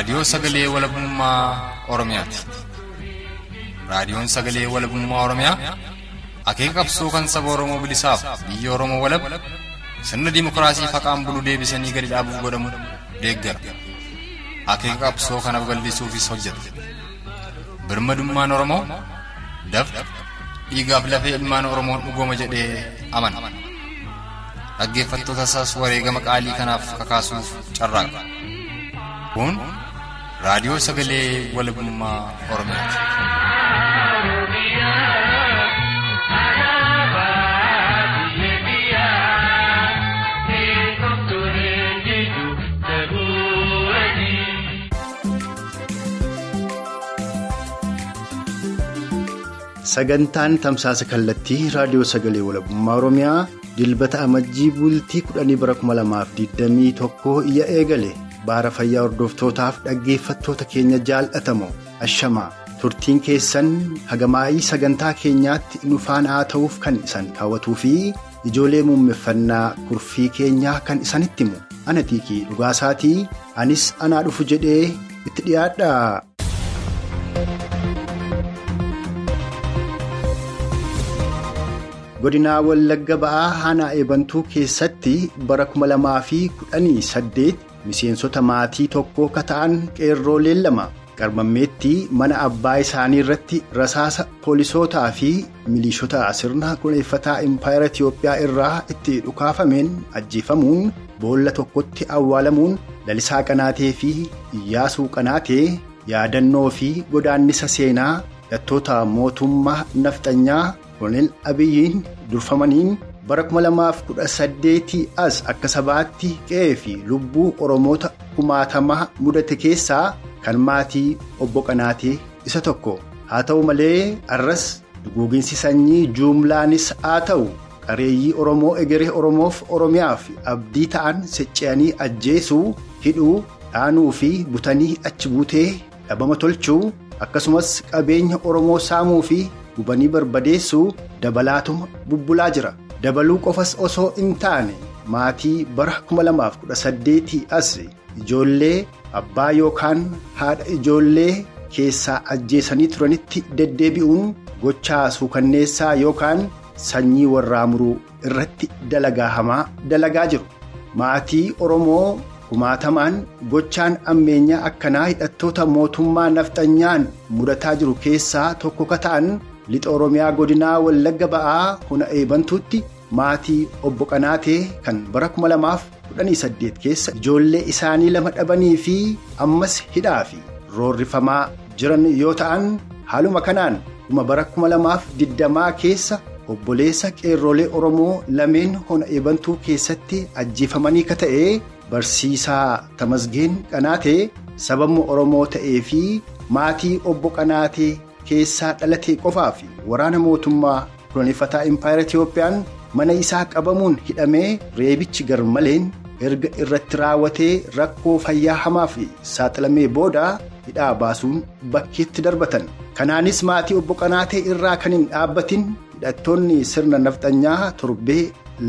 Kun raadiyoo sagalee walabummaa Oromiyaati. Raadiyoon sagalee walabummaa Oromiyaa akeeka qabsoo kan saba Oromoo bilisaaf biyya Oromoo walab sirna dimookiraasii faqaan bulu deebisanii gadi dhaabuuf godhamu deeggara. Akeeka qabsoo kanaaf gallisuufis hojjeta. Birmadummaan Oromoo dafqa dhiigaaf lafee ilmaan Oromoon dhugooma jedhee amana. Dhaggeeffattoota isaas wareegama qaalii kanaaf kakaasuuf carraaqa. Kun raadiyoo sagalee walabummaa Oromiyaati. Sagantaan tamsaasa kallattii raadiyoo sagalee walabummaa Oromiyaa dilbata amajjii bultii 10 bara 2021 iyya eegale baara fayyaa hordoftootaaf dhaggeeffattoota keenya jaalatamoo ashamaa turtiin keessan hagamaa'ii sagantaa keenyaatti nu faana haa ta'uuf kan isan hawwatuu fi ijoolee muummeffannaa kurfii keenyaa kan isanitti himu ana tiikii dhugaasaatii anis anaa dhufu jedhee itti dhiyaadha. godinaa wallagga ba'aa aanaa eebantuu keessatti bara 2018 miseensota maatii tokkoo ka ta'an qeerrooleen lama qarmammeetti mana abbaa isaanii irratti rasaasa poolisootaa fi miliishota sirna kuneeffataa impaayera Itiyoophiyaa irraa itti dhukaafameen ajjeefamuun boolla tokkotti awwaalamuun lalisaa qanaatee fi iyyaasuu qanaatee yaadannoo fi godaannisa seenaa hidhattoota mootummaa nafxanyaa. Koloneel Abiyyiin durfamaniin bara 2018 as akka sabaatti qe'ee fi lubbuu Oromoota kumaatamaa mudate keessaa kan maatii obbo Qanaatee isa tokko. Haa ta'u malee arras duguuginsi sanyii juumlaanis haa ta'u qareeyyii Oromoo egeree Oromoof Oromiyaaf abdii ta'an secce'anii ajjeesuu hidhuu dhaanuu fi butanii achi buutee dhabama tolchuu akkasumas qabeenya Oromoo saamuu fi. gubanii barbadeessuu dabalaatuma bubbulaa jira dabaluu qofas osoo hin taane maatii bara 2018 as ijoollee abbaa yookaan haadha ijoollee keessaa ajjeesanii turanitti deddeebi'uun gochaa suukanneessaa yookaan sanyii warraa muruu irratti dalagaa hamaa dalagaa jiru maatii oromoo kumaatamaan gochaan ammeenyaa akkanaa hidhattoota mootummaa nafxanyaan mudataa jiru keessaa tokko ka ta'an. Lixa oromiyaa godinaa wallagga ba'aa hona eebantuutti maatii obbo qanaatee kan bara 2018 keessa ijoollee isaanii lama dhabanii fi ammas hidhaa fi roorrifamaa jiran yoo ta'an haaluma kanaan dhuma bara 2020 keessa obboleessa qeerrolee oromoo lameen hona eebantuu keessatti ajjeefamanii ka ta'e barsiisaa tamasgeen qanaatee sababni oromoo ta'ee fi maatii obbo qanaatee. Keessaa dhalatee qofaa fi waraana mootummaa kunuunfataa impaayera Itiyoophiyaan mana isaa qabamuun hidhamee reebichi garmaleen erga irratti raawwatee rakkoo fayyaa hamaa fi saaxilamee booda hidhaa baasuun bakkeetti darbatan. Kanaanis maatii obbo Qanaatee irraa kan hin dhaabbatin hidhattoonni sirna nafxanyaa torbee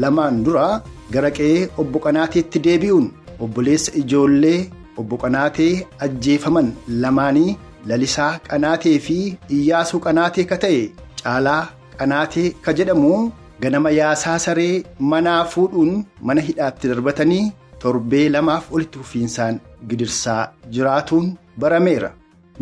lamaan dura gara qe'ee obbo Qanaateetti deebi'uun obboleessa ijoollee obbo Qanaatee ajjeefaman lamaanii. Lalisaa qanaatee fi iyyaasuu qanaatee ka ta'e caalaa qanaatee ka jedhamu ganama yaasaa saree manaa fuudhuun mana hidhaatti darbatanii torbee lamaaf olitti fufiinsaan gidirsaa jiraatuun barameera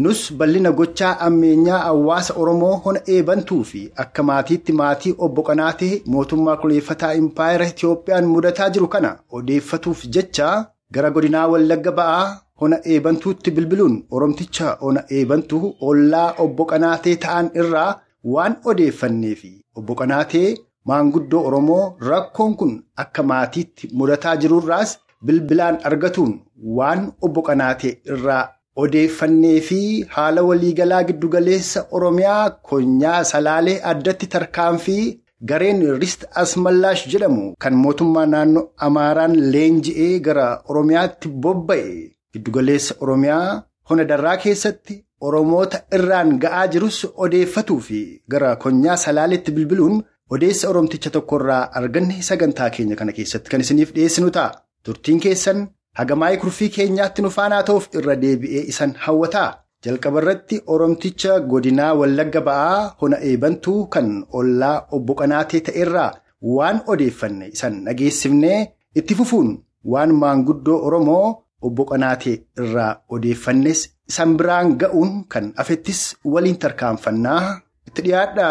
nus bal'ina gochaa ammeenyaa hawaasa oromoo hona eebantuu fi akka maatiitti maatii obbo qanaatee mootummaa kunuunfataa impaayera itiyoophiyaan mudataa jiru kana odeeffatuuf jecha gara godinaa wallagga ba'aa. Hona eebantuutti bilbiluun oromticha hona eebantuu ollaa obbo qanaatee ta'an irraa waan odeeffannee fi obbo qanaatee maanguddoo oromoo rakkoon kun akka maatiitti mudataa jirurraas bilbilaan argatuun waan obbo qanaatee irraa odeeffannee fi haala waliigalaa giddugaleessa oromiyaa konyaa salaalee addatti tarkaanfii gareen rist asmallaash jedhamu kan mootummaa naannoo amaaraan leenji'ee gara oromiyaatti bobba'e. Giddugaleessa Oromiyaa hona darraa keessatti Oromoota irraan ga'aa jirus odeeffatuu fi gara konyaa salaaleetti bilbiluun odeessa Oromticha tokkorraa arganne sagantaa keenya kana keessatti kan isiniif dhiyeessinu ta'a. Turtiin keessan hagamaayii kurfii keenyaatti nu faanaa ta'uuf irra deebi'ee isan hawwataa. Jalqaba irratti Oromticha godinaa Wallagga ba'aa hona eebantuu kan ollaa obbo Qanaatee ta'erraa waan odeeffanne isan dhageessifnee itti fufuun waan maanguddoo Oromoo obbo Qanaatee irraa odeeffannes isan biraan ga'uun kan afettis waliin tarkaanfannaa itti dhiyaadha.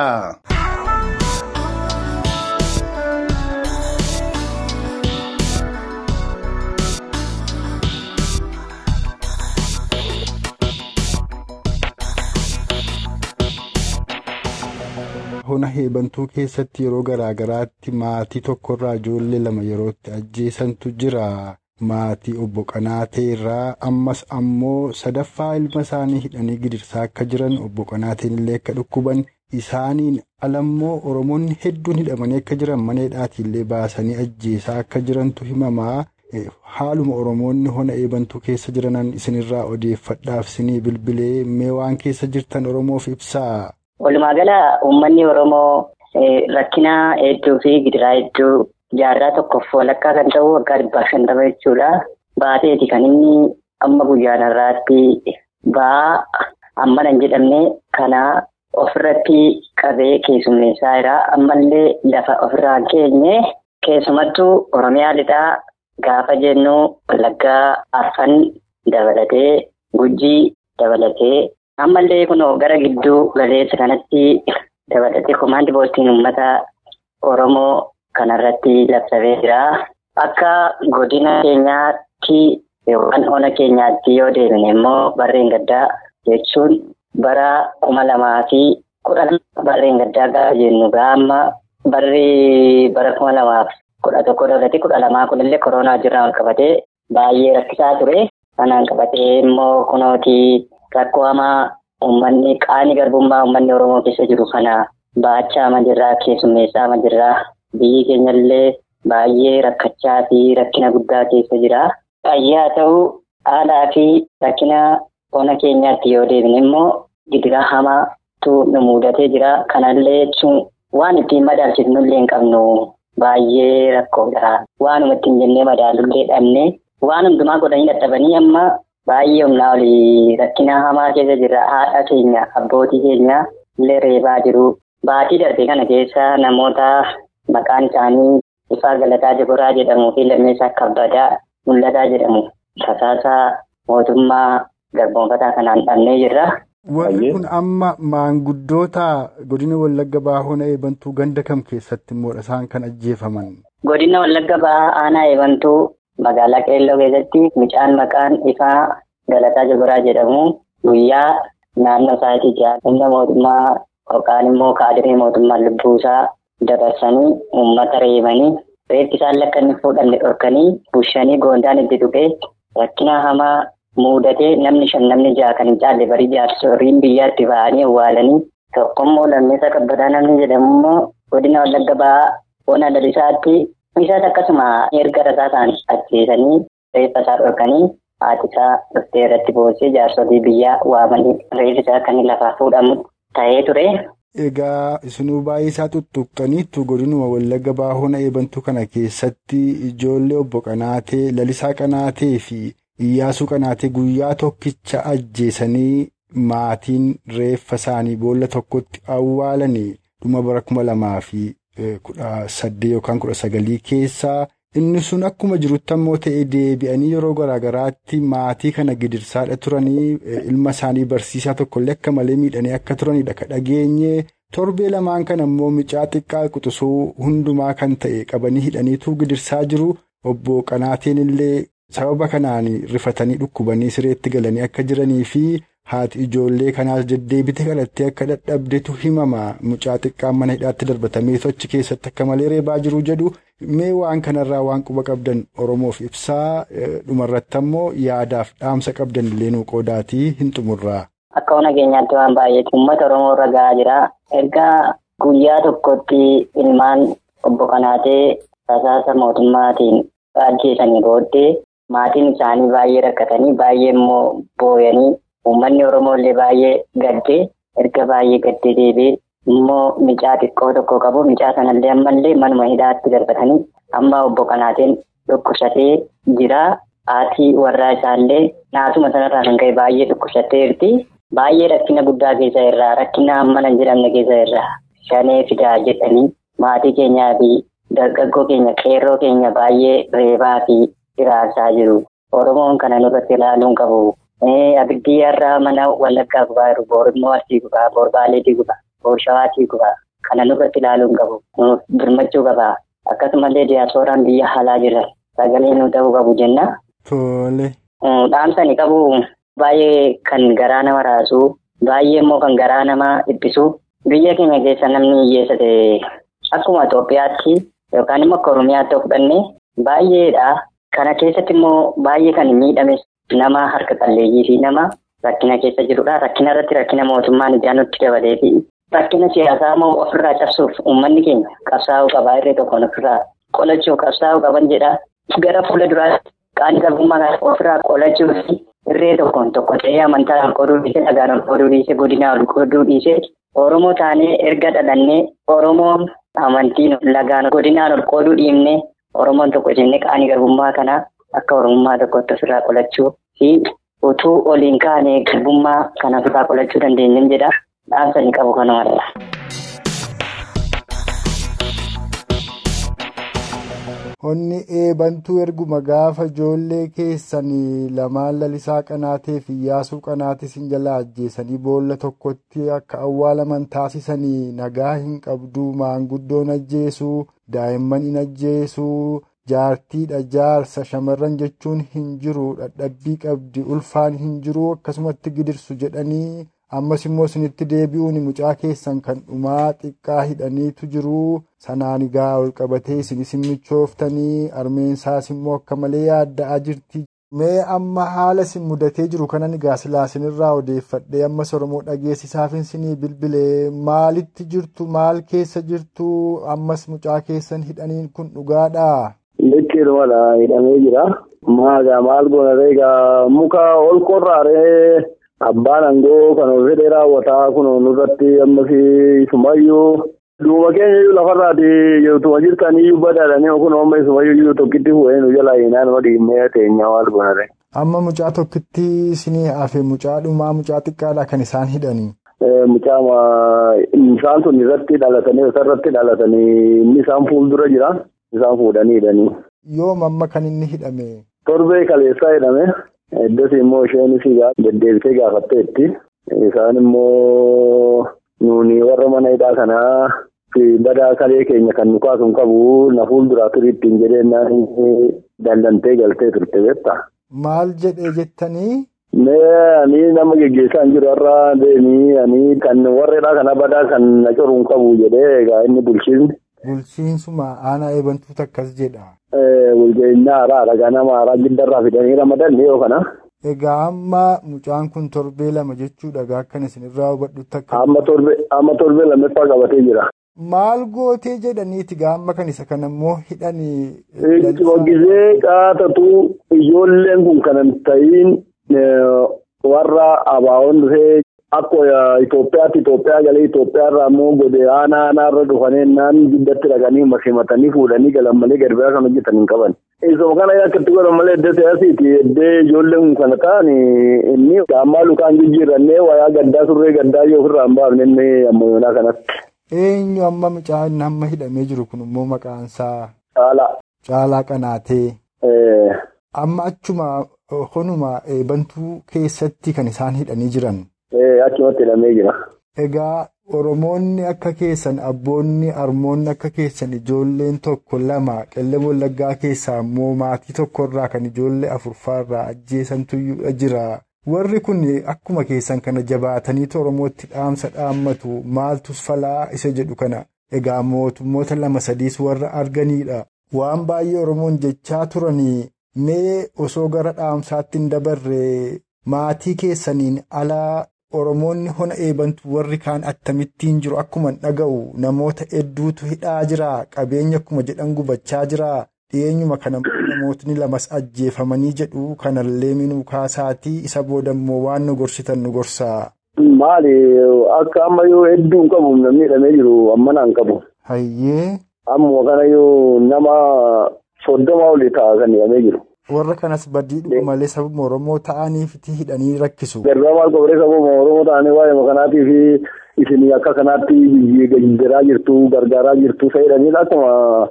Hona eebantuu keessatti yeroo garaa garaatti maatii tokkorraa ijoollee lama yerootti ajjeesantu jira. Maatii obbo Qanaatee irraa ammas ammoo sadaffaa ilma isaanii hidhanii gidirsaa akka jiran obbo Qanaateen illee akka dhukkuban isaaniin alammoo Oromoonni hedduun hidhamanii akka jiran mana hidhaatiillee baasanii ajjeesaa akka jirantu himamaa. Haaluma Oromoonni hona eebantuu keessa jiranan isinirraa odeeffadhaaf isinii bilbilee mee waan keessa jirtan Oromoof ibsaa. Walumaa gala uummanni Oromoo rakkina hedduu fi gidiraa hedduu jaarraa tokkoof walakkaa kan ta'u waggaa dhibbaa shantama jechuudha. Baateeti kan inni amma guyyaan irraatti ba'aa ammana hin jedhamne kana ofirratti qabee keessummeessaa jira. Ammallee lafa ofirraa keenye keessumattuu Oromiyaa lixaa gaafa jennu wallaggaa arfan dabalatee gujii dabalatee. ammallee kunoo gara gidduu galeessa kanatti dabalatee komaandi poostiin uummata Oromoo kanarratti labsamee jira. Akka godina keenyaatti yookaan ona keenyaatti yoo deemne immoo barreen gaddaa jechuun bara kuma lamaa fi kudhan barreen gaddaa gaafa jennu gaama barri bara kuma lamaaf kudha tokko dabalatee kudha lamaa kunillee koronaa jiraan qabatee baay'ee rakkisaa ture. Kanaan qabatee immoo kunooti. Rakkoo hamaa uummanni qaanii garbummaa uummanni Oromoo keessa jiru kana baachaa jirraa keessummeessaa jirraa biyyi keenyallee baay'ee rakkachaa fi rakkina guddaa keessa jira. Fayyaa ta'uu aadaa fi rakkina ona keenyaatti yoo deebine immoo gidiraa hamaatu nu mudatee jira. Kanallee jechuun waan ittiin madaalchifnullee hin qabnu baay'ee rakkoodha. Waanuma ittiin jennee madaalullee dhabne waan hundumaa godhanii dadhabanii amma. Baay'ee humnaa olii rakkina hamaa keessa jira. Haadha keenya abbootii keenya illee reebaa jiru. Baatii darbee kana keessa namoota maqaan isaanii Ifaa Galataa Jagoraa jedhamuu fi Lammeessaa Kabbadaa Mul'ataa jedhamu. Tasaasaa mootummaa garboonfataa kanaan dhabnee jirra. Warri kun amma maanguddoota godina Wallagga Bahaa hona eebantuu ganda kam keessatti immoo isaan kan ajjeefaman? Godina Wallagga Bahaa aanaa eebantuu. Magaalaa Qeelloo keessatti mucaan maqaan Ifaa Galataa Jagoraa jedhamu guyyaa naannoo isaatii jaha humna mootummaa yookaan immoo kaadiree mootummaa lubbuusaa dabarsanii uummata reebanii reeffi isaan lakka inni fuudhanne dhorkanii bushanii goondaan itti tuqee rakkina hamaa muudatee namni shan namni jaha kan hin caalle barii jaarsoliin biyyaatti ba'anii awwaalanii tokkommoo lammeessa kabbataa namni jedhamu immoo godina Wallagga Bahaa ona lalisaatti. Isaas akkasuma erga rasaa isaanii ajjeesanii reeffa isaa dhorkanii haati isaa dhuftee irratti boosee jaarsolii biyyaa waamanii reeffi isaa kan lafaa fuudhamu ta'ee ture. Egaa isinuu baay'ee isaa tuttuqxaniittu godinuma Wallagga Bahaa hona eebantuu kana keessatti ijoollee obbo Qanaatee, Lalisaa Qanaatee fi Iyyaasuu Qanaatee guyyaa tokkicha ajjeesanii maatiin reeffa isaanii boolla tokkotti awwaalanii dhuma bara kuma lamaa fi. kudha saddeet yookaan kudha sagalii keessaa inni sun akkuma jirutti ammoo ta'e deebi'anii yeroo garaagaraatti maatii kana gidirsaadha turanii ilma isaanii barsiisaa tokkollee akka malee miidhanii akka turanidha ka dhageenye torbee lamaan kana ammoo micaa xiqqaa quxisuu hundumaa kan ta'e qabanii hidhaniitu gidirsaa jiru obbo Qanaateen illee sababa kanaan rifatanii dhukkubanii sireetti galanii akka jiranii fi. Haati ijoollee kanaas deddeebite kadhattee akka dadhabdetu himama mucaa xiqqaan mana hidhaatti darbatamee sochi keessatti akka malee reebaa jiru jedhu mee waan kanarraa waan quba qabdan oromoof ibsaa dhumarratti ammoo yaadaaf dhaamsa qabdan illee nuu qoodaatii hin xumurraa. Akka ona keenyaatti waan baay'eetu uummata oromoo irra gahaa jira erga guyyaa tokkotti ilmaan obbo Qanaatee tasaasa mootummaatiin ajjeesanii booddee maatiin isaanii baay'ee rakkatanii baay'ee immoo booyanii. Uummanni Oromoo illee baay'ee gaddee erga baay'ee gaddee deebi'ee immoo micaa xiqqoo tokko qabu micaa sanallee ammallee manuma hidhaatti darbatanii amma obbo Qanaateen dhukkubsatee jira. haati warraa isaallee naasuma sanarraa kan ka'e baay'ee dhukkubsatteerti. Baay'ee rakkina guddaa keessa irraa rakkina hin jedhamne keessa irraa shanee fidaa jedhanii maatii keenyaa fi dargaggoo keenya qeerroo keenya baay'ee reebaa fi hiraarsaa jiru. Oromoon kana nurratti ilaaluun qabu. Abiddi irraa mana wallaggaa gubaa jiru. Boor immoo arsii gubaa, boor baaleetii gubaa, boor shawaatii gubaa. Kana nurratti ilaaluun qabu. Birmachuu qaba. Akkasumallee diyaasooraan biyya alaa jiran sagalee nu ta'uu qabu jenna. Tole. Dhaamsani qabu baay'ee kan garaa nama raasu baay'ee immoo kan garaa nama dhiphisu biyya keenya keessa namni hiyyeessa ta'e akkuma Itoophiyaatti yookaan immoo akka Oromiyaatti of fudhanne baay'eedha. Kana keessatti immoo baay'ee kan miidhame nama harka qalleeyyii fi nama rakkina keessa jirudha. Rakkina irratti rakkina mootummaan ijaan nutti dabalee fi rakkina siyaasaa immoo ofirraa cabsuuf uummanni keenya qabsaa'uu qabaa irree tokkoon ofirraa qolachuu qabsaa'uu qaban jedha. Gara fuula duraatti qaanii qabummaa ofirraa qolachuu fi irree tokkoon tokko ta'ee amantaa ol qooduu dhiisee dhagaan ol qooduu dhiisee godinaa ol qooduu dhiisee Oromoo taanee erga dhalannee Oromoon amantiin lagaan godinaan ol qooduu dhiibnee Oromoon tokko jennee qaanii garbummaa kana akka Oromummaa tokkotti ofirraa qolachuu fi utuu oliin kaanee garbummaa kana ofirraa qolachuu dandeenyeen jedha. Dhaamsa ni qabu kanumadha. Onni eebantuu erguma gaafa ijoollee keessanii lamaan lalisaa qanaatee fi Iyyaasuu qanaatis hin jala ajjeesanii boolla tokkotti akka awwaalaman taasisanii nagaa hin qabdu maanguddoon ajjeesuu daa'imman hin ajjeesuu jaartiidha jaarsa shamarran jechuun hin jiru dadhabbii qabdi ulfaan hin jiru akkasumatti gidirsu jedhanii ammas immoo isinitti deebi'uun mucaa keessan kan dhumaa xiqqaa hidhaniitu jiru sanaan egaa ol qabatee hin michooftanii armeensaas immoo akka malee yaadda'aa jirti. Mee amma haala isin mudatee jiru kanan egaa silaasinirraa odeeffadhee ammas Oromoo dhageessisaaf isinii bilbilee maalitti jirtu maal keessa jirtu ammas mucaa keessan hidhaniin kun dhugaadhaa? Liqqiidhumadha hidhamee jira. Maagaa maal goona egaa muka ol qorraaree abbaan aangoo kan fedhee raawwataa kun nurratti ammas isumayyuu duuma keenya iyyuu lafarraati jirtuma jirtan iyyuu badaadhanii kun amma isumayyuu iyyuu tokkitti fuudhee nu jalaa hiinaa nama dhiimmee teenya maal goona Amma mucaa tokkitti isinii hafe mucaa dhumaa mucaa xiqqaadha kan isaan hidhanii. Mucaa isaan sun irratti dhalatanii isarratti dhalatanii inni isaan fuuldura jira isaan fuudhanii hidhanii. Yoom amma kan inni hidhame? Torbee kaleessaa hidhame. Iddoos immoo isheenis deddeebisee gaafatteetti. Isaan immoo nuuni warra mana hidhaa kanaa badaa kalee keenya kan nu kaasuun qabu na fuulduraa turii ittiin jedheenyaan dallantee galtee turte beektaa. Maal jedhee jettanii? Ani nama geggeessaa hin jiru har'a deemii ani kan warreedhaa kana badaa kan na coruun qabu jedhee egaa inni bulchiinsi. Bulchiinsuma aanaa eebantuutu akkas jedha. Bulchiinsa haaraadha kan nama haaraa giddarraa fidanii ramadan dhiyoo kana. Egaa amma mucaan kun torbee lama jechuudha egaa akkan isinirraa hubadhutti akka. Amma torbee lammaffaa qabatee jira. Maal gootee jedhaniiti egaa amma kan isa kana immoo hidhanii. Gisee qaatatu ijoolleen kun kanan ta'iin warra abaawoon dhufee akka Itoophiyaatti Itoophiyaa galee Itoophiyaa irraa immoo godee aanaa aanaarra dhufanii naan giddatti dhaqanii masimatanii fuudhanii galan malee gadi biraa kan hojjetan hin qaban. Isuma kana akkatti godhan malee iddoo siyaasiiti iddoo ijoolleen kana ta'an inni ammaa lukaan jijjiirannee wayaa gaddaa surree gaddaa yoo ofirraa hin baafne inni ammayyoonaa kanatti. Eenyu amma mucaa inni amma hidhamee jiru kun immoo maqaansaa. Caalaa. Caalaa qanaatee. Amma achuma honuma eebantuu keessatti kan isaan hidhanii jiran. Achumatti hidhamee jira. Egaa Oromoonni akka keessan abboonni harmoonni akka keessan ijoolleen tokko lama qellem wallaggaa keessaa immoo maatii tokkorraa kan ijoollee afurfaarraa ajjeesantu jira. Warri kun akkuma keessan kana jabaataniitu Oromootti dhaamsa dhaammatu maaltus falaa isa jedhu kana egaa mootummoota lama sadiis warra arganidha. Waan baay'ee Oromoon jechaa turanii mee osoo gara dhaamsaatti hin dabarre maatii keessaniin alaa. Oromoonni hona eebantu warri kaan akkamittiin jiru akkuma dhaga'u namoota hedduutu hidhaa jira qabeenya akkuma jedhan gubachaa jira dhiyeenyuma kana namootni lamas ajjeefamanii jedhu kanallee minuu kaasaatii isa boodammoo waan nu gorsitan nu gorsaa. Maali akka ammayyuu hedduu hin qabu namni hidhamee jiru ammanaan qabu. Hayyee. Ammoo kanayyuu nama soddoma olii ta'a kan hidhamee jiru. Warra kanas badii malee sababa Oromoo ta'aniif hidhanii rakkisu. Gargaa maal qofaree sababa Oromoo ta'anii waa'ee kanaatiif isin akka kanaatti jijjiiraa jirtu gargaaraa jirtu fayyadanii akkuma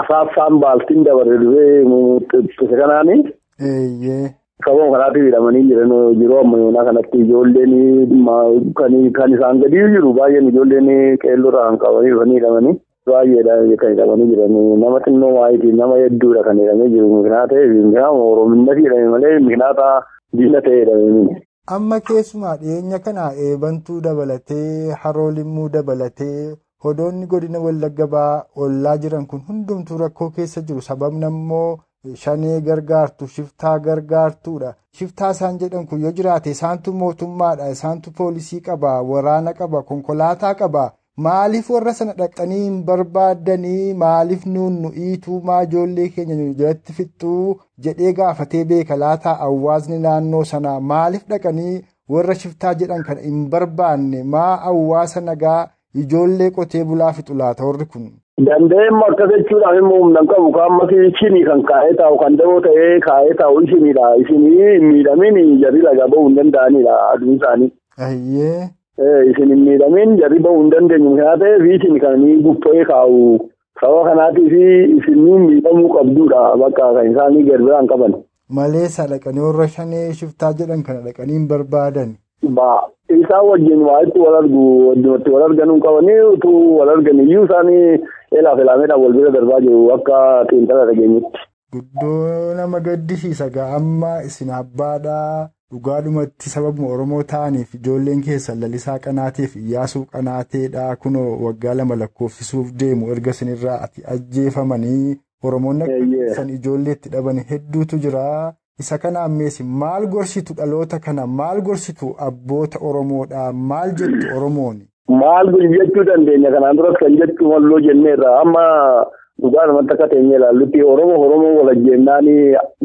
asaafsaan baaltiin dabarre dhufee kanaani. Sababa kanaatiif hidhamanii jiran yeroo ammayyoonaa kanatti ijoolleen kan isaan gadi jiru baay'een ijoolleen qeelloorraa kan qabanii dhufanii hidhamanii. Baay'eedha kan jiran nama xinnoo nama hedduudha kan hidhamee jiru mikinaa ta'e mikinaa orominnati hidhame malee mikinaa diina ta'e hidhame. Amma keessumaa dhiyeenya kana eebantuu dabalatee haroo limmuu dabalatee hodoonni godina wallagga ollaa jiran kun hundumtuu rakkoo keessa jiru sababni ammoo shanee gargaartu shiftaa gargaartuudha. Shiftaa isaan jedhan kun yoo jiraate isaantu mootummaadha isaantu poolisii qaba waraana qaba konkolaataa qaba. Maaliif warra sana dhaqanii hin barbaadanii maaliif nuun nu'iituu maa ijoollee keenya nu jalatti fixxuu jedhee gaafatee beeka laataa hawaasni naannoo sanaa maaliif dhaqanii warra shiftaa jedhan kana hin barbaanne? Maa hawaasa nagaa ijoollee qotee bulaa fixu laata warri kun. Danda'eemma akkas jechuudhaan immoo humna qabu. Kaammas isinii kan kaa'ee taa'u kan da'oo ta'ee kaa'ee taa'u isiniidha isinii miidhamiin jarri lagaa ba'uu hin danda'anidha aduun isaanii. Ayyee. Isin hin miidhamiin jarri ba'uu hin dandeenyu kana ta'eef isin kan gubbee kaa'u sababa kanaatiif isin miidhamuu qabduudha bakka kan isaanii garbiraan qaban. Malee dhaqanii warra shanee shiftaa jedhan kana dhaqanii barbaadan. Baa isaan wajjin waa itti wal argu wajjin wal arganuu qabanii utuu wal argan iyyuu isaanii eelaaf elaameedhaan wal bira darbaa jiru akka xiinxala dhageenyetti. Guddoo nama gaddisiisa amma isin abbaadhaa. Dhugaadhumatti sababuma Oromoo ta'aniif ijoolleen keessan lalisaa qanaateef iyyaasuu qanaateedhaa kunoo waggaa lama lakkoofsisuuf deemu erga isinirraa ati ajjeefamanii Oromoonni akka ijoollee itti dhaban hedduutu jira. Isa kana ammeessi maal gorsitu dhaloota kana maal gorsitu abboota Oromoodhaa maal jettu Oromooni? Maal jechuu dandeenya kanaan duras kan jettu malloo jenneerra amma. Dhugaadhumatti akka teenyee ilaallutti Oromoo Oromoo walajjeennaan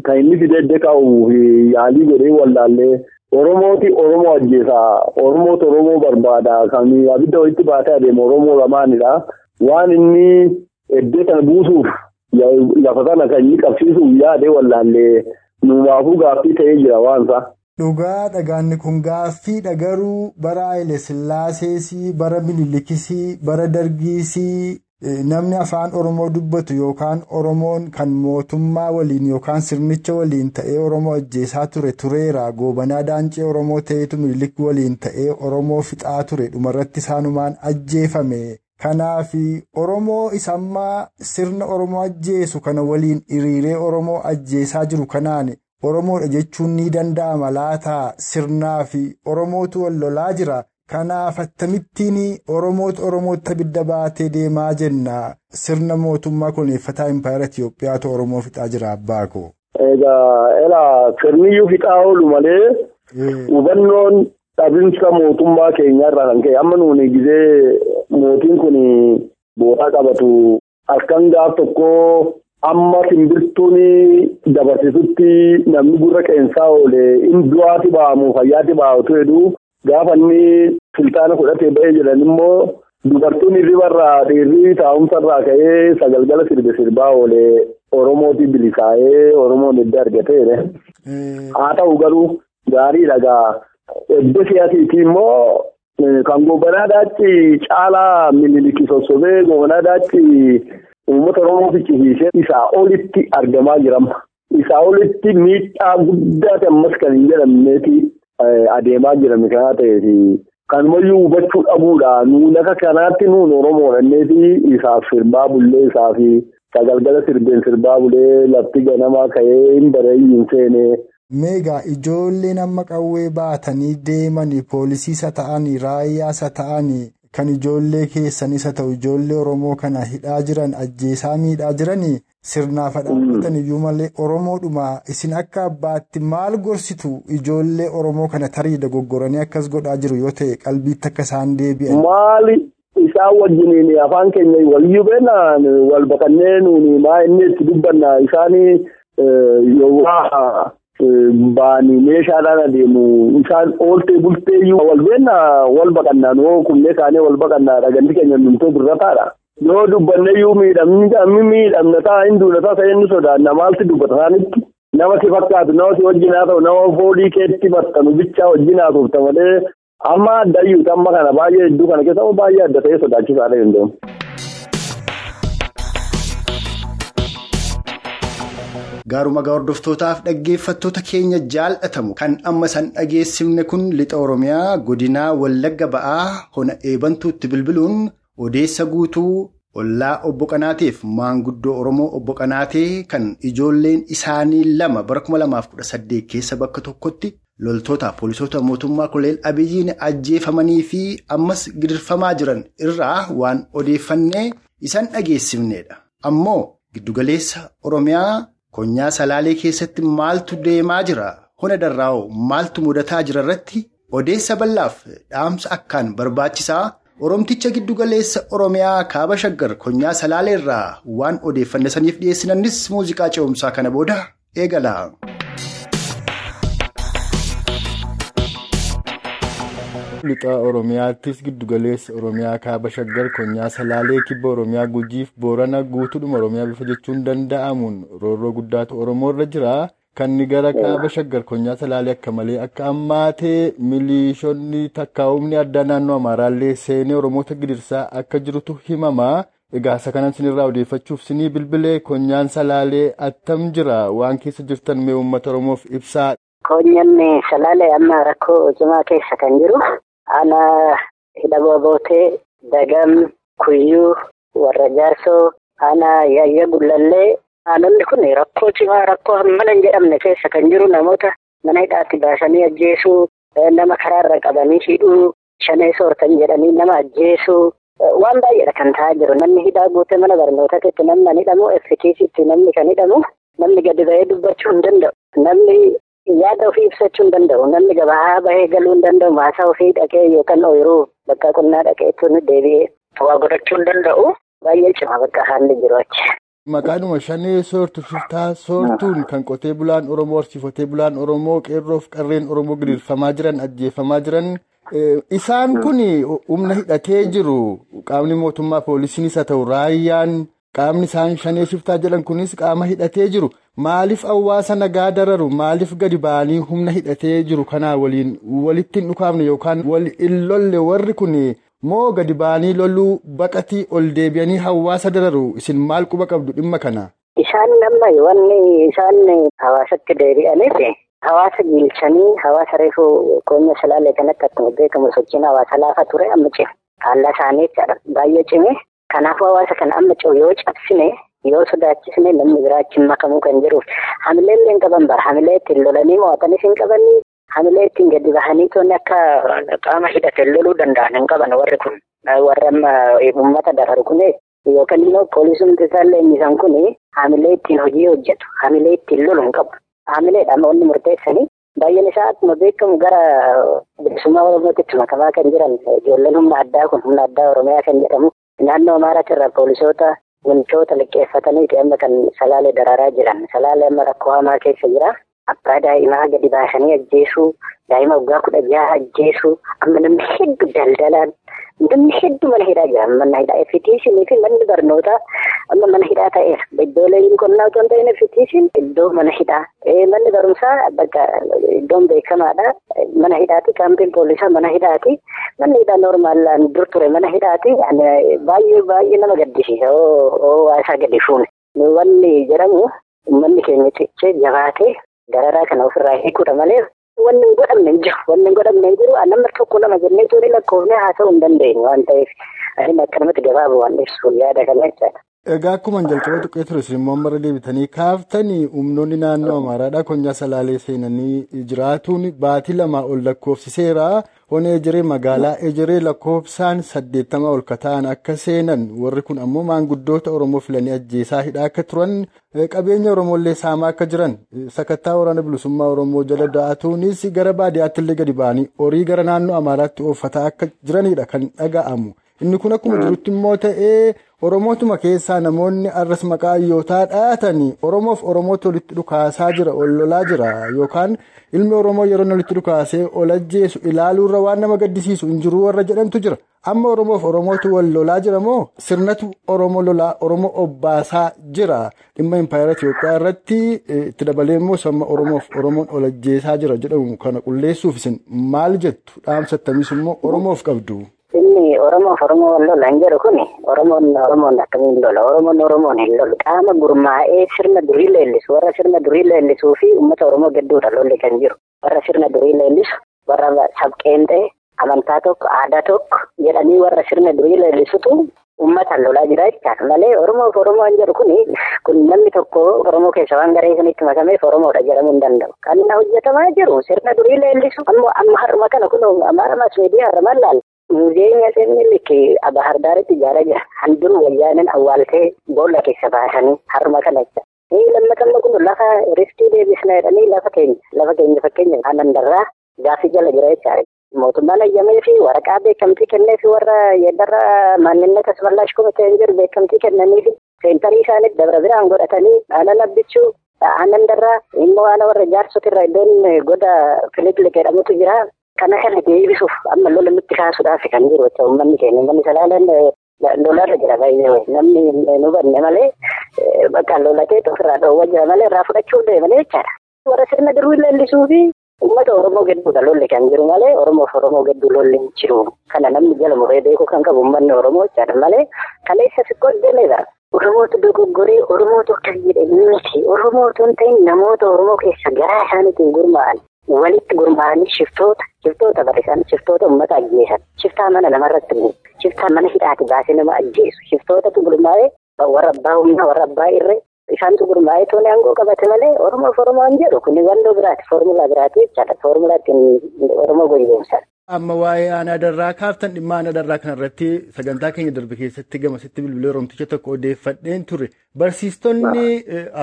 kan inni fidee kaa'u yaalii godhee wallaallee Oromooti Oromoo ajjeesaa Oromooti Oromoo barbaada kan abidda walitti baatee adeemu Oromoo lamaanidha. Waan inni eddee sana buusuuf lafa sana kan inni qabsiisuuf yaadee wallaallee numaafuu gaaffii ta'ee jira waansa. Dhugaa dhagaanni kun gaaffiidha garuu bara Haile Sillaaseesii bara Minilikisii bara Dargiisii. Namni afaan Oromoo dubbatu yookaan Oromoon kan mootummaa waliin yookaan sirnicha waliin ta'ee Oromoo ajjeesaa ture tureera. Goobanaa Daancee Oromoo ta'etu Minilik waliin ta'ee Oromoo fixaa ture. Dhumarratti isaanumaan ajjeefame. Kanaaf Oromoo isammaa sirna Oromoo ajjeesu kana waliin hiriiree Oromoo ajjeesaa jiru kanaan Oromoodha jechuun ni danda'ama laataa sirnaa fi Oromootu wal lolaa jira. Kanaaf akkamittiin Oromoota Oromootti abidda baatee deemaa jenna sirna mootummaa koloneeffataa Impaayera Itiyoophiyaatu Oromoo fixaa jira abbaa koo. Egaa elaa sirniyyuu fixaa oolu malee hubannoon dhabinsa mootummaa keenyarraa kan ka'e amma nuuni gizee mootiin kun boodaa qabatu halkan gaaf tokkoo amma simbirtuun dabarsitutti namni gurra qeensaa oole inni du'aati ba'amu fayyaati ba'atu jedhu. Gaafa inni sultaana fudhatee ba'ee jiran immoo dubartoonni ribarraa dhiirri taa'umsarraa ka'ee sagalgala sirbe sirbaa oolee Oromooti bilisaa'ee Oromoon edda argateedha. Haa ta'u garuu gaarii dhagaa edda siyaasiitii immoo kan gobanaa daacci caalaa miniliki sossobee gobanaa daacci uummata Oromoo fichisiisee isaa olitti argamaa jirama. Isaa olitti miidhaa guddaati ammas kan hin jedhamneeti. Adeemaa jirame kanaa ta'eefi kanumayyuu hubachuu dhabuudha. Nuun akka kanaatti nuun Oromoodha inneeti isaaf sirbaa bullee isaaf sagalgala sirbeen sirbaa bulee lafti ganamaa ka'ee hin bareeyyiin seenee. Meegaa ijoolleen amma qawwee baatanii deemanii poolisiisa ta'anii raayyaasa ta'anii kan ijoollee keessanis haa ta'u ijoollee Oromoo kana hidhaa jiran ajjeesaa miidhaa jiranii. Sirnaaf dhaabbatan iyyuu malee Oromoodhuma isin akka abbaatti maal gorsitu ijoollee Oromoo kana tarii dogoggoranii akkas godhaa jiru yoo ta'e qalbiitti akka isaan deebi'an. Maali isaan wajjiniin afaan keenya waliyyuu beeknaan wal baqannee nuuni maa inni itti dubbanna isaanii yookaan baanii meeshaadhaan adeemu isaan ooltee bultee iyyuu wal beekna wal baqannaan hoo kunnee kaanee wal baqannaa dhaganti keenya numtoo birrataadha. Yoo dubbanne iyyuu miidhamni miidhamna ta'a hin duula ta'a inni sodaanna maalti dubbata? Isaanitti nama si fakkaatu nama si wajjin haa ta'u nama foolii keetti maxxanu bichaa wajjin haa turte malee. Amma addayyuuti amma kana baay'ee hedduu kana keessa baay'ee adda ta'ee sodaachisaadha danda'u. Gaaruma hordoftootaaf dhaggeeffattoota keenya jaalatamu kan amma san dhageessifne kun lixa Oromiyaa godinaa Wallagga ba'aa hona eebantuutti bilbiluun odeessa guutuu ollaa obbo Qanaateef maanguddoo Oromoo obbo Qanaatee kan ijoolleen isaanii lama bara 2018 keessa bakka tokkotti loltoota poolisoota mootummaa koloneel Abiyyiin ajjeefamanii fi ammas gidirfamaa jiran irraa waan odeeffannee isan dhageessifnedha. Ammoo giddugaleessa Oromiyaa. Konyaa salaalee keessatti maaltu deemaa jira? Hona darraa'oo maaltu mudataa jira irratti odeessa bal'aaf dhaamsa akkaan barbaachisaa Oromticha giddugaleessa Oromiyaa kaaba shaggar konyaa salaalee irraa waan odeeffanne saniif dhiyeessinannis muuziqaa ce'umsaa kana booda eegala. Lixa Oromiyaattis giddugaleessa Oromiyaa kaaba shaggar konyaa salaalee kibba Oromiyaa gujiif boorana guutuudhuma Oromiyaa bifa jechuun danda'amuun roorroo guddaatu Oromoo irra jira. Kan gara kaaba shaggar konyaa salaalee akka malee akka ammaatee miliishonni takkaa'umni addaa naannoo Amaaraallee seenee Oromoota gidirsaa akka jirutu himama. Egaa kanan sinirraa odeeffachuuf sinii bilbilee konyaan salaalee attam jira waan keessa jirtan mee uummata Oromoof ibsaa. Koonyanni salaalee amma rakkoo cimaa keessa kan jiru ana hidhaboo bootee dagam kuyyuu warra jaarsoo ana yaayya gullallee aanonni kun rakkoo cimaa rakkoo hammana hin jedhamne keessa kan jiru namoota mana hidhaatti baasanii ajjeesuu nama karaarra qabanii hidhuu shanee soortan jedhanii nama ajjeesuu waan baay'eedha kan ta'aa jiru. Namni hidhaa guutee mana hidhamu effektiisitti namni kan hidhamu namni gadi ba'ee dubbachuu hin danda'u. Namni. Yaada ofii ibsachuu hin danda'u. Namni gabaa bahee galuu hin danda'u. Maasaa ofii dhaqee yookaan ooyiruu bakka qonnaa dhaqee tuni deebi'ee waa godhachuu hin danda'u. Baay'ee cima bakka haalli jiru achi. Maqaadhuma shanee soortu shiftaa soortuun kan qotee bulaan Oromoo horsiifatee bulaan Oromoo qeerroof qarreen Oromoo gidirfamaa jiran ajjeefamaa jiran. Isaan kun humna hidhatee jiru. Qaamni mootummaa poolisiinis haa ta'u raayyaan qaamni isaan shanee shiftaa jedhan kunis qaama hidhatee jiru. Maaliif hawaasa nagaa dararu? Maaliif gadi ba'anii humna hidhatee jiru kanaa waliin walitti hin dhukaafne yookaan wal hin lolle warri kun moo gadi ba'anii loluu baqatii ol deebi'anii hawaasa dararu? Isin maal quba qabdu dhimma kana? Isaan nama wanni isaan hawaasatti deebi'aniif hawaasa jiilchanii hawaasa reefuu qoonya salaalee kanatti akkuma beekamu sochiin hawaasa laafa ture amma cime. Haala isaanii baay'ee cime. Kanaafuu hawaasa kana amma yoo cabsine. Yoo sodaachisne namni biraachiin makamuu kan jiruuf hamilee illee hin qaban bara hamilee ittiin lolanii mo'atanis hin qabanii hamilee ittiin gadi bahanii toonni akka qaama hidhate loluu danda'an hin qaban warri kun warri amma uummata dararu kun yookaan immoo poolisumti isaallee innisan kun hamilee ittiin hojii hojjetu hamilee ittiin lolu hin qabu hamileedha wanni murteessanii baay'een isaa akkuma beekamu gara bilisummaa oromootitti makamaa kan jiran humna addaa kun humna addaa oromiyaa kan jedhamu naannoo amaaraatti irraa poolisoota. Wantoota liqqeeffataniiti amma kan salaalee dararaa jiran salaalee amma rakkoo hamaa keessa jira abbaa daa'imaa gadi baasanii ajjeesuu daa'ima waggaa kudha jaha ajjeesuu amma namni hedduu daldalaan namni hedduu mana hidhaa jira mana hidhaa effitiisinii fi manni barnootaa amma mana hidhaa ta'eera iddooleen qonnaa otoo hin ta'in effitiisin iddoo mana hidhaa manni barumsaa bakka iddoon beekamaadha mana hidhaati kaampiin poolisaa mana hidhaati manni hidhaa noormaalaan dur ture mana hidhaati baay'ee baay'ee nama gaddisiisa waasaa gadi fuune wanni jedhamu uummanni keenya cichee jabaatee dararaa kana ofirraa hiikuudha malee. Wanni hin godhamne hin jiru. Wanni hin godhamne hin jiru. Nama tokko lama jennee torii lakkoofnee haa ta'uu hin dandeenyu waan ta'eef ani akkanumatti gabaabaa waan ibsuun yaada kana jechaadha. Egaa akkuma jalqaba tuqee ture immoo amma deebitanii kaaftanii humnoonni naannoo Amaaraadhaa konyaa salaalee seenanii jiraatuun baatii lamaa ol lakkoofsiseera. Hona ejeree magaalaa ejeree lakkoofsaan saddeettama ol kata'an akka seenan warri kun ammoo maanguddoota Oromoo filanii ajjeesaa hidhaa akka turan qabeenya Oromoollee saamaa akka jiran sakattaa waraana bilisummaa Oromoo jala da'atuunis gara baadiyyaatti illee gadi ba'anii horii gara naannoo Amaaraatti ooffataa akka jiranidha kan dhaga'amu. Inni kun akkuma jirutti immoo ta'ee oromootuma keessaa namoonni arras maqaa hayyootaa dhahatanii oromoof oromootu walitti dhukaasaa jira ol lolaa jira. Yookaan ilmi oromoo yeroo walitti dhukaasee ol ajjeesu ilaaluurra waan nama gaddisiisu hin jiru warra jedhantu jira. Amma oromoof oromootu wal lolaa jira moo? Sirnatu oromoo lolaa oromoo obbaasaa jira. Dhimma impaayera Itoophiyaa irratti itti dabalee immoo samma oromoof oromoon ol ajjeesaa jira jedhamu kana qulleessuuf isin maal jettu? Dhaamsattamis immoo oromoof qabdu. Inni Oromoof Oromoo wal lola hin jedhu kuni Oromoon Oromoon akkamiin lola Oromoon Oromoon hin lolu qaama gurmaa'ee sirna durii leellisu warra sirna durii leellisuu fi uummata Oromoo gidduudha lolli kan jiru warra sirna durii leellisu warra sabqeenxee amantaa tokko aadaa tokko jedhanii warra sirna durii leellisutu uummata lolaa jira jechaadha malee Oromoof Oromoo hin jedhu kuni kun namni tokko Oromoo keessa waan garee sanitti makameef Oromoodha jedhamuu hin danda'u kan hojjetamaa jiru sirna durii leellisu ammoo amma harma kana kun amaara maas miidiyaa harma laal. Muuziyeemii Atsee Minilik Bahar Daaritti ijaaraa jira. Handuru wayyaaneen awwaaltee boolla keessa baasanii harma kana jecha. Lammatamma kun lafa riftii deebisna jedhanii lafa keenya lafa keenya fakkeenya aannan darraa gaaffii jala jira jechaadha. Mootummaan ayyamee fi waraqaa beekamtii kennee fi warra yeeddarra maanninnet asmallaash komitee hin jiru beekamtii kennanii fi seentarii isaaniitti dabra biraan godhatanii aannan abbichuu aannan darraa immoo aana warra jaarsotirra iddoon goda Filipilik jedhamutu jira. Kana kana deebisuuf amma lola nutti kaasuudhaaf kan jiru jecha uummanni keenya uummanni salaalaan lolarra jira baay'ee namni nu banne malee bakka lolatee ofirraa dhoowwa jira malee irraa fudhachuuf deemanii jechaadha. Warra sirna durii leellisuu fi uummata Oromoo gidduudha lolli kan jiru malee Oromoof Oromoo gidduu lolli hin jiru. Kana namni jala muree beekuu kan qabu uummanni Oromoo jechaadha malee kana isa siqqoo deemeedha. Oromootu dogoggoree Oromootu akkas jedhe miti Oromootu hin ta'in namoota Oromoo keessa garaa isaaniitiin gurmaa'an. Walitti gurmaa'anii shiftoota shiftoota barisan shiftoota uummata ajjeesan shiftaa mana namarratti bu'u shiftaa mana hidhaati baasee nama ajjeesu shiftootatu gurmaa'ee warra abbaa humnaa warra abbaa irree isaantu gurmaa'ee tooni aangoo qabate malee oromoof oromoon jedhu kun wandoo biraati foormulaa biraati jechaadha foormulaa ittiin oromoo goyoomsan. Amma waa'ee aanaa darraa kaaftan dhimma aanaa darraa kanarratti sagantaa keenya darbe keessatti gamasitti bilbilee oromticha tokko odeeffadheen ture barsiistonni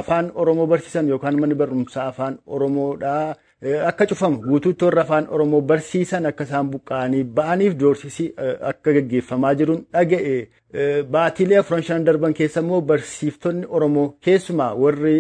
afaan oromoo barsiisan yookaan manni barumsaa afaan oromoodhaa. Akka cufamu guutuutti warra afaan Oromoo barsiisan akka isaan buqqa'anii ba'aniif doorsisii akka gaggeeffamaa jiruun dhaga'e. Baatiilee afuran shanan darban keessa immoo barsiiftonni Oromoo keessumaa warri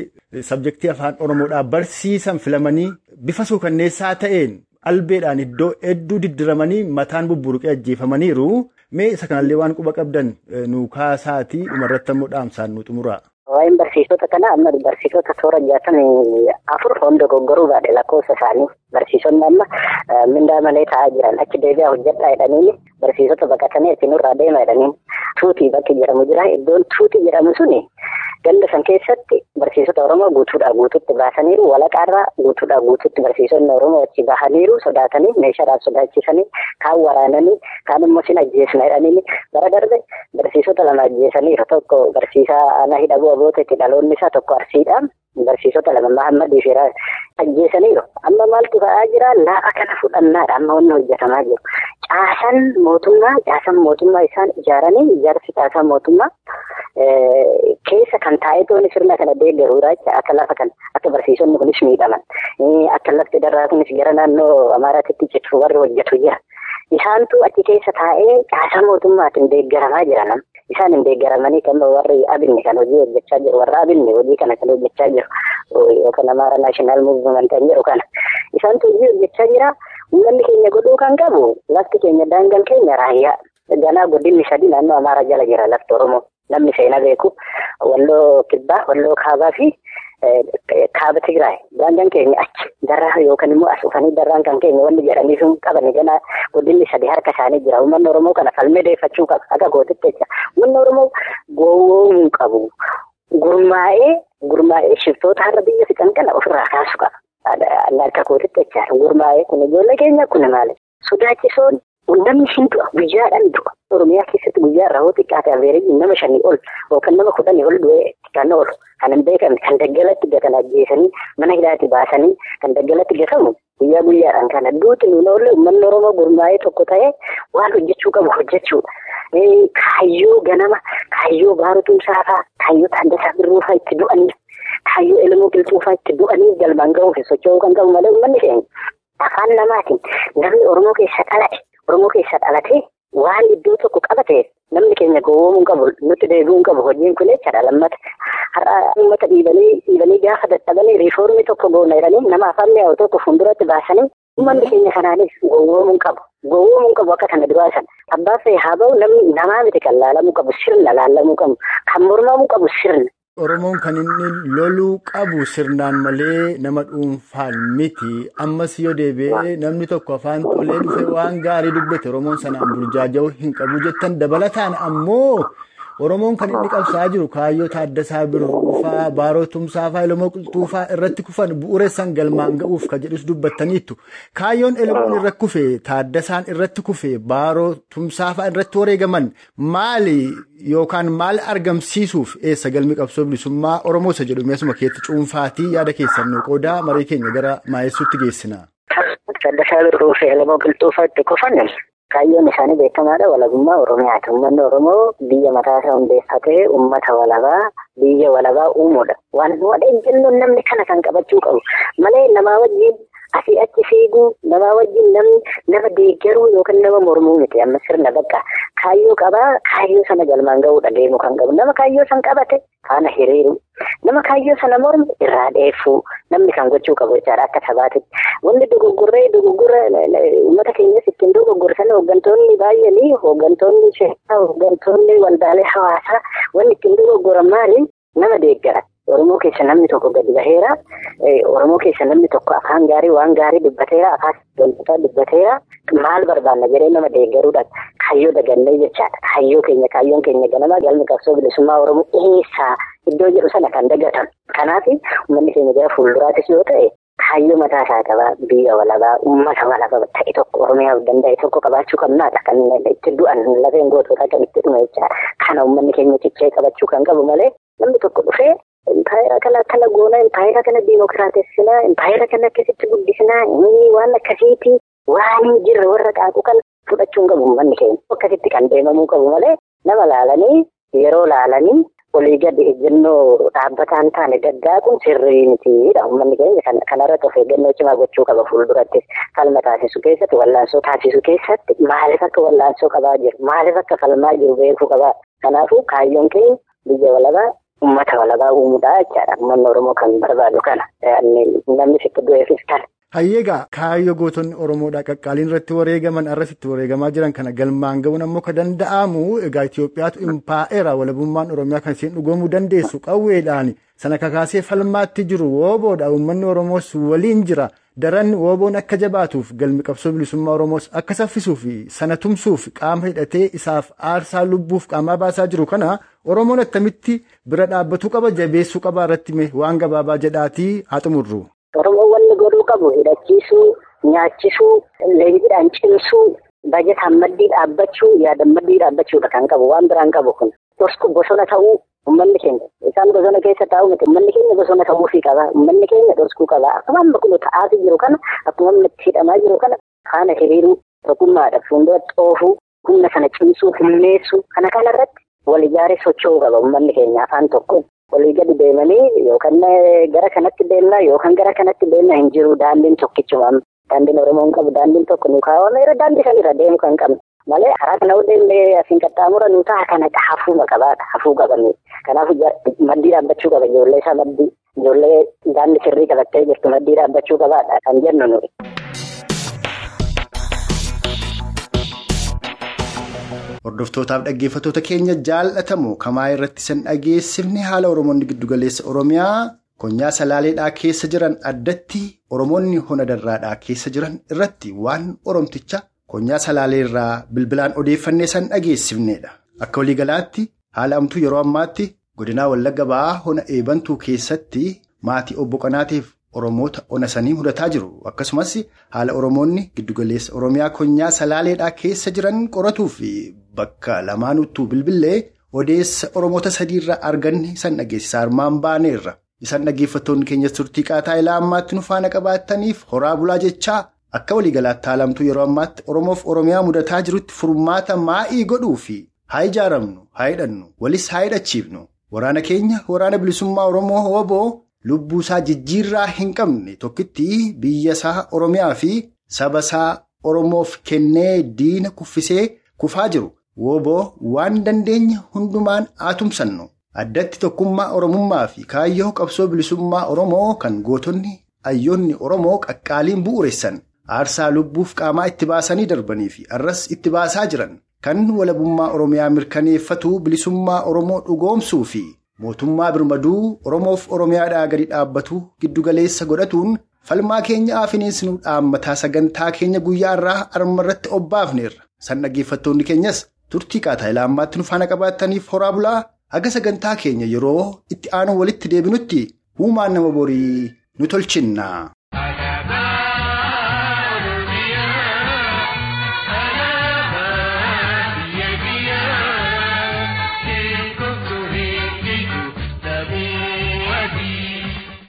sabjektii afaan Oromoodhaa barsiisan filamanii bifa suukanneessaa ta'een albeedhaan iddoo hedduu diddiramanii mataan bubburuqee ajjeefamaniiru. Mee isa kanallee waan quba qabdan nu kaasaatii dhumarratti immoo dhaamsaan nu xumura. Waa'een barsiisota kanaa amma barsiisota toora jaatamii afur. Hunda dogoggoruu baadhe lakkoofsa isaanii. Barsiisonni amma mindaa malee taa'aa jiran. Achi deebi'aa hojjedhaa jedhaniini barsiisota baqatanii itti nurraa deema jedhaniin. Tuutii bakki jedhamu jira. Iddoon tuutii jedhamu suni ganda san keessatti barsiisota Oromoo guutuudhaa guutuutti baasaniiru walaqaarraa guutuudhaa guutuutti barsiisonni Oromoo achi bahaniiru sodaatanii meeshaadhaaf sodaachisanii kaan waraananii kaan immoo sin ajjeesna jedhaniini bara darbe barsiisota lama ajjeesaniiru tokko barsiisaa ana hidhabuu aboota itti dhaloonni isaa tokko arsiidha. Barsiisota lama Mahammadii fi ajjeesaniiru. Amma maaltu ta'aa jira laafa kana fudhannaadha amma wanni hojjetamaa jiru. Caasaan mootummaa caasaan mootummaa isaan ijaaranii ijaarsi caasaa mootummaa keessa kan taa'ee tooni sirna kana deeggaruudha jecha akka lafa kana akka barsiisonni kunis miidhaman akka lafti darraa kunis gara naannoo Amaaraatti citu warri hojjetu jira. Isaantu achi keessa taa'ee caasaa mootummaatiin deeggaramaa jira nama. Isaan hin deeggaramanii kan warri abinni kan hojii hojjechaa jiru warra abinni hojii kana kan hojjechaa jiru yookaan Amaara naashinaal muuvimenti kan jedhu kana. Isaantu hojii hojjechaa jira. Uummanni keenya godhuu kan qabu lafti keenya daangaan keenya raayyaa. Ganaa godinni sadii naannoo Amaara jala jira lafti Oromoo. Namni seenaa beeku walloo kibbaa, walloo kaabaa fi kaaba Tigraay. Daangaan keenya achi darraa yookaan immoo as dhufanii darraan kan keenya wanni jedhanii sun qaban ganaa godinni sadii harka isaanii jira. Uummanni Oromoo kana falmee deeffachuu qaba. Akka gootitti jecha. Uummanni Oromoo gowwoomuu qabu. Gurmaa'ee gurmaa'ee shiftoota har'a biyya fixan kana ofirraa kaasu qaba. Akka gootitti jechaadha. Gurmaa'ee kun ijoollee keenya kun maali? Sodaachisoon namni du'a guyyaadhaan du'a. Oromiyaa keessatti guyyaa hoo xiqqaate averejii nama shanii ol. Yookaan nama kudhanii ol du'ee kan oolu kan hin beekamne kan daggalatti gatan ajjeesanii mana hidhaatti baasanii kan daggalatti gatamu guyyaa guyyaadhaan kana duuti nuun oolle uummanni Oromoo gurmaa'ee tokko ta'ee waan hojjechuu qabu hojjechuudha. Kaayyoo ganama kaayyoo baarutumsaa fa'aa kaayyoo taaddasaa birruufaa itti du'an kaayyoo ilmoo qilxuufaa itti du'anii galmaan ga'uuf socho'uu kan qabu malee uummanni keenya afaan namaatiin namni Oromoo keessa dhalate Oromoo keessa dhalatee waan iddoo tokko qabateef namni keenya gowwoomuu qabu nutti deebi'uu qabu hojiin kun jechaadha lammata har'a uummata dhiibanii gaafa dadhabanii riifoormii tokko goona jedhanii nama afaan mi'aawu tokko fuulduratti baasanii uummanni keenya kanaanis gowwoomuu qabu gowwoomuu qabu akka kana duraasan abbaa fe'ee haa ba'u namni namaa miti kan laalamuu qabu sirna laalamuu qabu kan mormamuu qabu sirna. Oromoon kan inni loluu qabu sirnaan malee nama dhuunfaan miti. Ammas yoo deebi'ee namni tokko afaan tolee dhufe waan gaarii dubbate Oromoon sanaan burjaaja'uu hin qabu jettan dabalataan ammoo Oromoon kan inni qabsaa jiru kaayyoo Taaddasaa Birruu Baaroo Tumsaa fa'aa Elamoo Qulxuufaa irratti kufan bu'uureessan galmaan ga'uuf kan jedhus dubbattaniittu kaayyoon Elamoon irratti kufe Taaddasaan irratti kufe Baaroo Tumsaa fa'aa irratti wareegaman maali yookaan maal argamsiisuuf eessa galmi qabsoo bilisummaa Oromoo isa jedhu meesuma keetti cuunfaatii yaada keessan qoodaa marii keenya gara maayessuutti geessina. Taaddasaa Birruu fi Elamoo Qulxuufaa itti kufan kaayyoon isaanii beekamaadha walabummaa Oromiyaati. Uummanni Oromoo biyya mataasaa hundeeffatee uummata walabaa biyya walabaa uumuudha. Waan ejjennoon namni kana kan qabachuu qabu malee namaa wajjin asii achi fiiguu namaa wajjin namni nama deeggaruu yookaan nama mormuu miti amma sirna bakka kaayyoo qabaa kaayyoo sana galmaan ga'uudha deemuu kan qabu nama kaayyoo san qabate faana hiriiru nama kaayyoo sana mormu irraa dheeffuu namni kan gochuu qabu jechaadha akka sabaatitti wanni dogoggorree dogoggora uummata keenyas ittiin dogoggorsan hooggantoonni baay'anii hooggantoonni seeraa hooggantoonni waldaalee hawaasaa wanni ittiin dogoggoran maali nama deeggara. Oromoo keessa namni tokko gadi baheera. Oromoo keessa namni tokko afaan gaarii waan gaarii dubbateera. Afaan walxaxaa dubbateera. Maal barbaanna jedhee nama deeggaruudhaan kaayyoo dagannee jechaadha. Kaayyoo keenya kaayyoon keenya ganamaa galmi qabsoo bilisummaa Oromoo eessaa iddoo jedhu sana kan dagatan. Kanaaf uummanni keenya gara fuulduraatis yoo ta'e kaayyoo mataa isaa qabaa biyya walabaa uummata walabaa ta'e tokko Oromiyaaf danda'e tokko qabaachuu qabnaadha. Kan itti du'an lafeen gootota kan itti dhume jechaadha. Kana uummanni keenya cichee qabachuu kan qabu malee namni tokko dhufee. Impaayera kana akkana goonaa, impaayera kana diimokiraatessinaa, impaayera kana akkasitti guddisinaa, waan akkasiiti waan hin jirre warra qaaqu kan fudhachuu hin qabu uummanni keenya. Akkasitti kan deemamuu qabu malee nama laalanii yeroo laalanii olii gadi ejjennoo dhaabbataan taane daddaaquun sirrii mitiidha. Uummanni keenya kanarratti of eeggannoo cimaa gochuu qaba fuuldurattis. Falma taasisu keessatti, wallaansoo taasisu keessatti maaliif akka wallaansoo qabaa jiru, maaliif akka falmaa jiru beekuu qabaa. Kanaafuu kaayyoon keenya biyya walabaa. Uummata walabaa uumuudhaa jechaadha. Uummanni Oromoo kan barbaadu kana. Namni sitti du'eefis kana. Hayyeegaa kaayyoo gootonni Oromoodhaa qaqqaaliin irratti wareegaman arras itti wareegamaa jiran kana galmaan ga'uun ammoo kan danda'amu egaa Itoophiyaatu impaa'eera walabummaan Oromiyaa kan isheen dhugoomuu dandeessu qawweedhaan sana kakaasee falmaatti jiru wooboodha uummanni Oromoos waliin jira daran wooboon akka jabaatuuf galmi qabsoo bilisummaa Oromoos akka saffisuuf sana tumsuuf qaama hidhatee isaaf aarsaa lubbuuf qaamaa baasaa jiru kana Oromoon attamitti bira dhaabbatuu qaba jabeessuu qaba irratti waan gabaabaa jedhaatii haa xumurru. Oromoon wanni godhuu qabu hidhachiisuu, nyaachisuu, leenjiidhaan cimsuu, bajataan maddii dhaabbachuu, yaadan maddii dhaabbachuudha kan qabu waan biraan qabu kun. Bosona ta'uu uummanni keenya isaan bosona keessa taa'u miti uummanni keenya bosona ta'uufii qaba uummanni keenya dhoskuu qaba akkuma amma kun ta'aatii jiru kana akkuma amma itti hidhamaa jiru kana faana hiriiruu tokkummaadha fuulduratti oofuu humna sana cimsuu humneessuu kana kanarratti wal ijaaree socho'uu qaba uummanni keenya afaan tokkoon. Walii gadi deemanii yookaan gara kanatti deemnaa yookaan gara kanatti deemnaa hin jiru daandiin tokkichuma daandiin Oromoo hin qabu daandiin tokko nu kaawwameera daandii sanirra deemu kan qabnu malee karaa kana yoo deemnee asiin qaxxaamura nu ta'a kana hafuuma qabaadha hafuu qabanii kanaaf maddii dhaabbachuu qaba ijoollee isaa maddii ijoollee daandii sirrii qabattee jirtu maddii dhaabbachuu qabaadha kan jennu nuyi. Hordoftootaaf dhaggeeffattoota keenya jaallatamu kamaa irratti san dhageessifne haala Oromoonni giddugaleessa Oromiyaa konyaa salaaleedhaa keessa jiran addatti Oromoonni hona darraadhaa keessa jiran irratti waan Oromticha konyaa salaaleerraa bilbilaan odeeffannee san dhageessifnedha. Akka waliigalaatti haala amtuu yeroo ammaatti godinaa Wallagga Ba'aa hona eebantuu keessatti maatii obbo Qanaatiif Oromoota ona sanii mudataa jiru. Akkasumas haala Oromoonni giddugaleessa Oromiyaa konyaa salaaleedhaa keessa jiran qoratuu fi bakka lamaanuttuu bilbilee odeessa Oromoota sadiirraa arganne san dhageessisaa armaan baaneerra. Isaan dhaggeeffattoonni keenyas turtii qaataa ilaa ammaatti nu faana qabaataniif horaa bulaa jechaa akka waliigalaatti haalamtuu yeroo ammaatti Oromoof Oromiyaa mudataa jirutti furmaata maa'ii godhuu fi haa ijaaramnu, haa hidhannu, walis haa hidhachiifnu. Waraana keenya waraana bilisummaa Oromoo woboo. Lubbuu isaa jijjiirraa hin qabne tokkitti biyya isaa Oromiyaa fi saba isaa Oromoof kennee diina kuffisee kufaa jiru. Wooboo waan dandeenye hundumaan aatumsannu. Addatti tokkummaa Oromummaa fi kaayyoo qabsoo bilisummaa Oromoo kan gootonni hayyoonni Oromoo qaqqaaliin bu'uureessan aarsaa lubbuuf qaamaa itti baasanii darbanii fi arras itti baasaa jiran kan walabummaa Oromiyaa mirkaneeffatu bilisummaa Oromoo dhugoomsuu fi mootummaa birmaduu Oromoof Oromiyaadhaa gadi dhaabbatu giddugaleessa godhatuun falmaa keenya afiniinsinuu dhaammataa sagantaa keenya guyyaa irraa arma irratti obbaafneerra. San dhaggeeffattoonni keenyas turtii qaataayilaa ammaatti nu faana qabaataniif horaa bulaa haga sagantaa keenya yeroo itti aanu walitti deebinutti huumaan nama borii nu tolchinna.